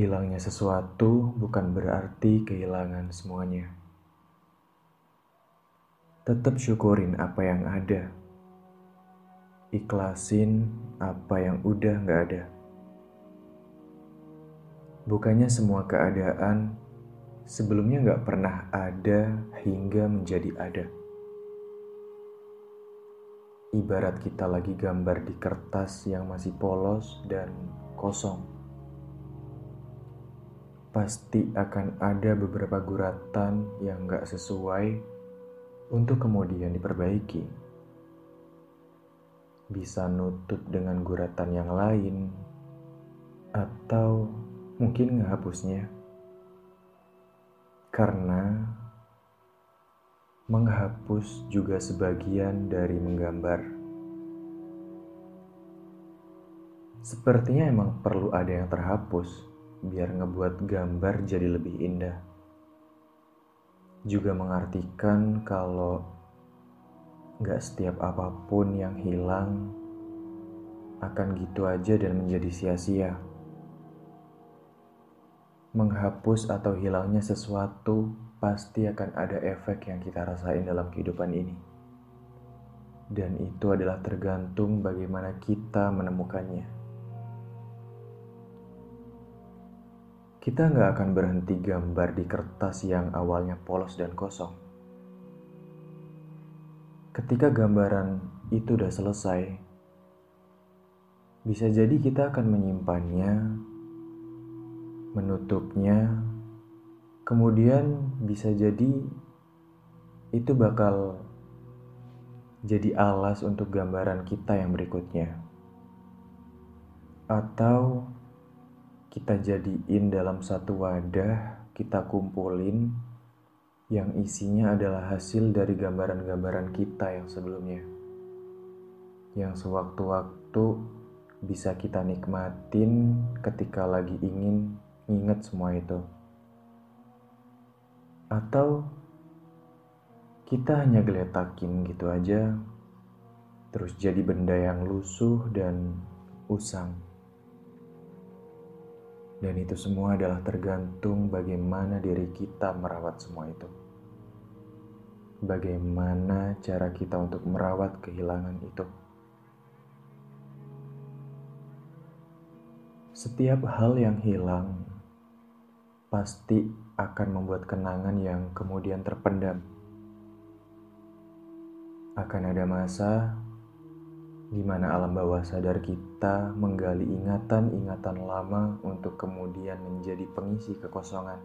Hilangnya sesuatu bukan berarti kehilangan semuanya. Tetap syukurin apa yang ada. Ikhlasin apa yang udah gak ada. Bukannya semua keadaan sebelumnya gak pernah ada hingga menjadi ada. Ibarat kita lagi gambar di kertas yang masih polos dan kosong pasti akan ada beberapa guratan yang gak sesuai untuk kemudian diperbaiki. Bisa nutup dengan guratan yang lain, atau mungkin ngehapusnya. Karena menghapus juga sebagian dari menggambar. Sepertinya emang perlu ada yang terhapus biar ngebuat gambar jadi lebih indah. Juga mengartikan kalau gak setiap apa pun yang hilang akan gitu aja dan menjadi sia-sia. Menghapus atau hilangnya sesuatu pasti akan ada efek yang kita rasain dalam kehidupan ini. Dan itu adalah tergantung bagaimana kita menemukannya. Kita nggak akan berhenti gambar di kertas yang awalnya polos dan kosong. Ketika gambaran itu udah selesai, bisa jadi kita akan menyimpannya, menutupnya, kemudian bisa jadi itu bakal jadi alas untuk gambaran kita yang berikutnya. Atau kita jadiin dalam satu wadah, kita kumpulin yang isinya adalah hasil dari gambaran-gambaran kita yang sebelumnya. Yang sewaktu-waktu bisa kita nikmatin ketika lagi ingin ingat semua itu. Atau kita hanya geletakin gitu aja, terus jadi benda yang lusuh dan usang. Dan itu semua adalah tergantung bagaimana diri kita merawat semua itu. Bagaimana cara kita untuk merawat kehilangan itu. Setiap hal yang hilang pasti akan membuat kenangan yang kemudian terpendam. Akan ada masa di mana alam bawah sadar kita menggali ingatan-ingatan lama untuk kemudian menjadi pengisi kekosongan.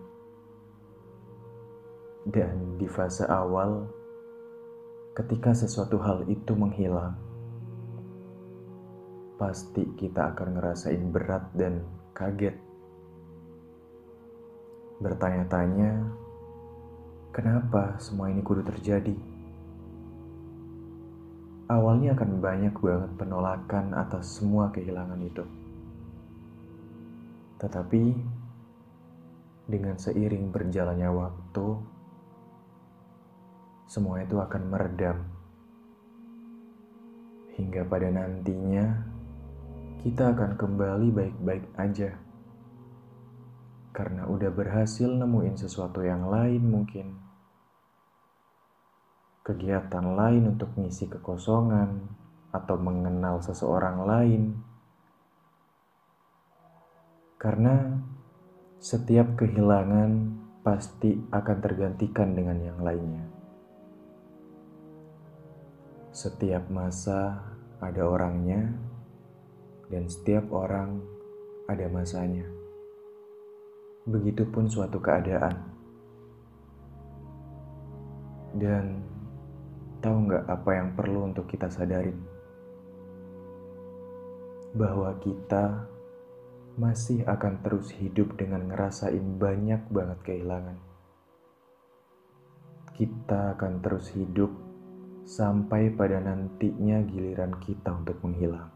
Dan di fase awal, ketika sesuatu hal itu menghilang, pasti kita akan ngerasain berat dan kaget. Bertanya-tanya, kenapa semua ini kudu terjadi? Awalnya akan banyak banget penolakan atas semua kehilangan itu. Tetapi dengan seiring berjalannya waktu, semua itu akan meredam. Hingga pada nantinya, kita akan kembali baik-baik aja. Karena udah berhasil nemuin sesuatu yang lain mungkin kegiatan lain untuk mengisi kekosongan atau mengenal seseorang lain. Karena setiap kehilangan pasti akan tergantikan dengan yang lainnya. Setiap masa ada orangnya, dan setiap orang ada masanya. Begitupun suatu keadaan. Dan Tahu nggak apa yang perlu untuk kita sadarin? Bahwa kita masih akan terus hidup dengan ngerasain banyak banget kehilangan. Kita akan terus hidup sampai pada nantinya giliran kita untuk menghilang.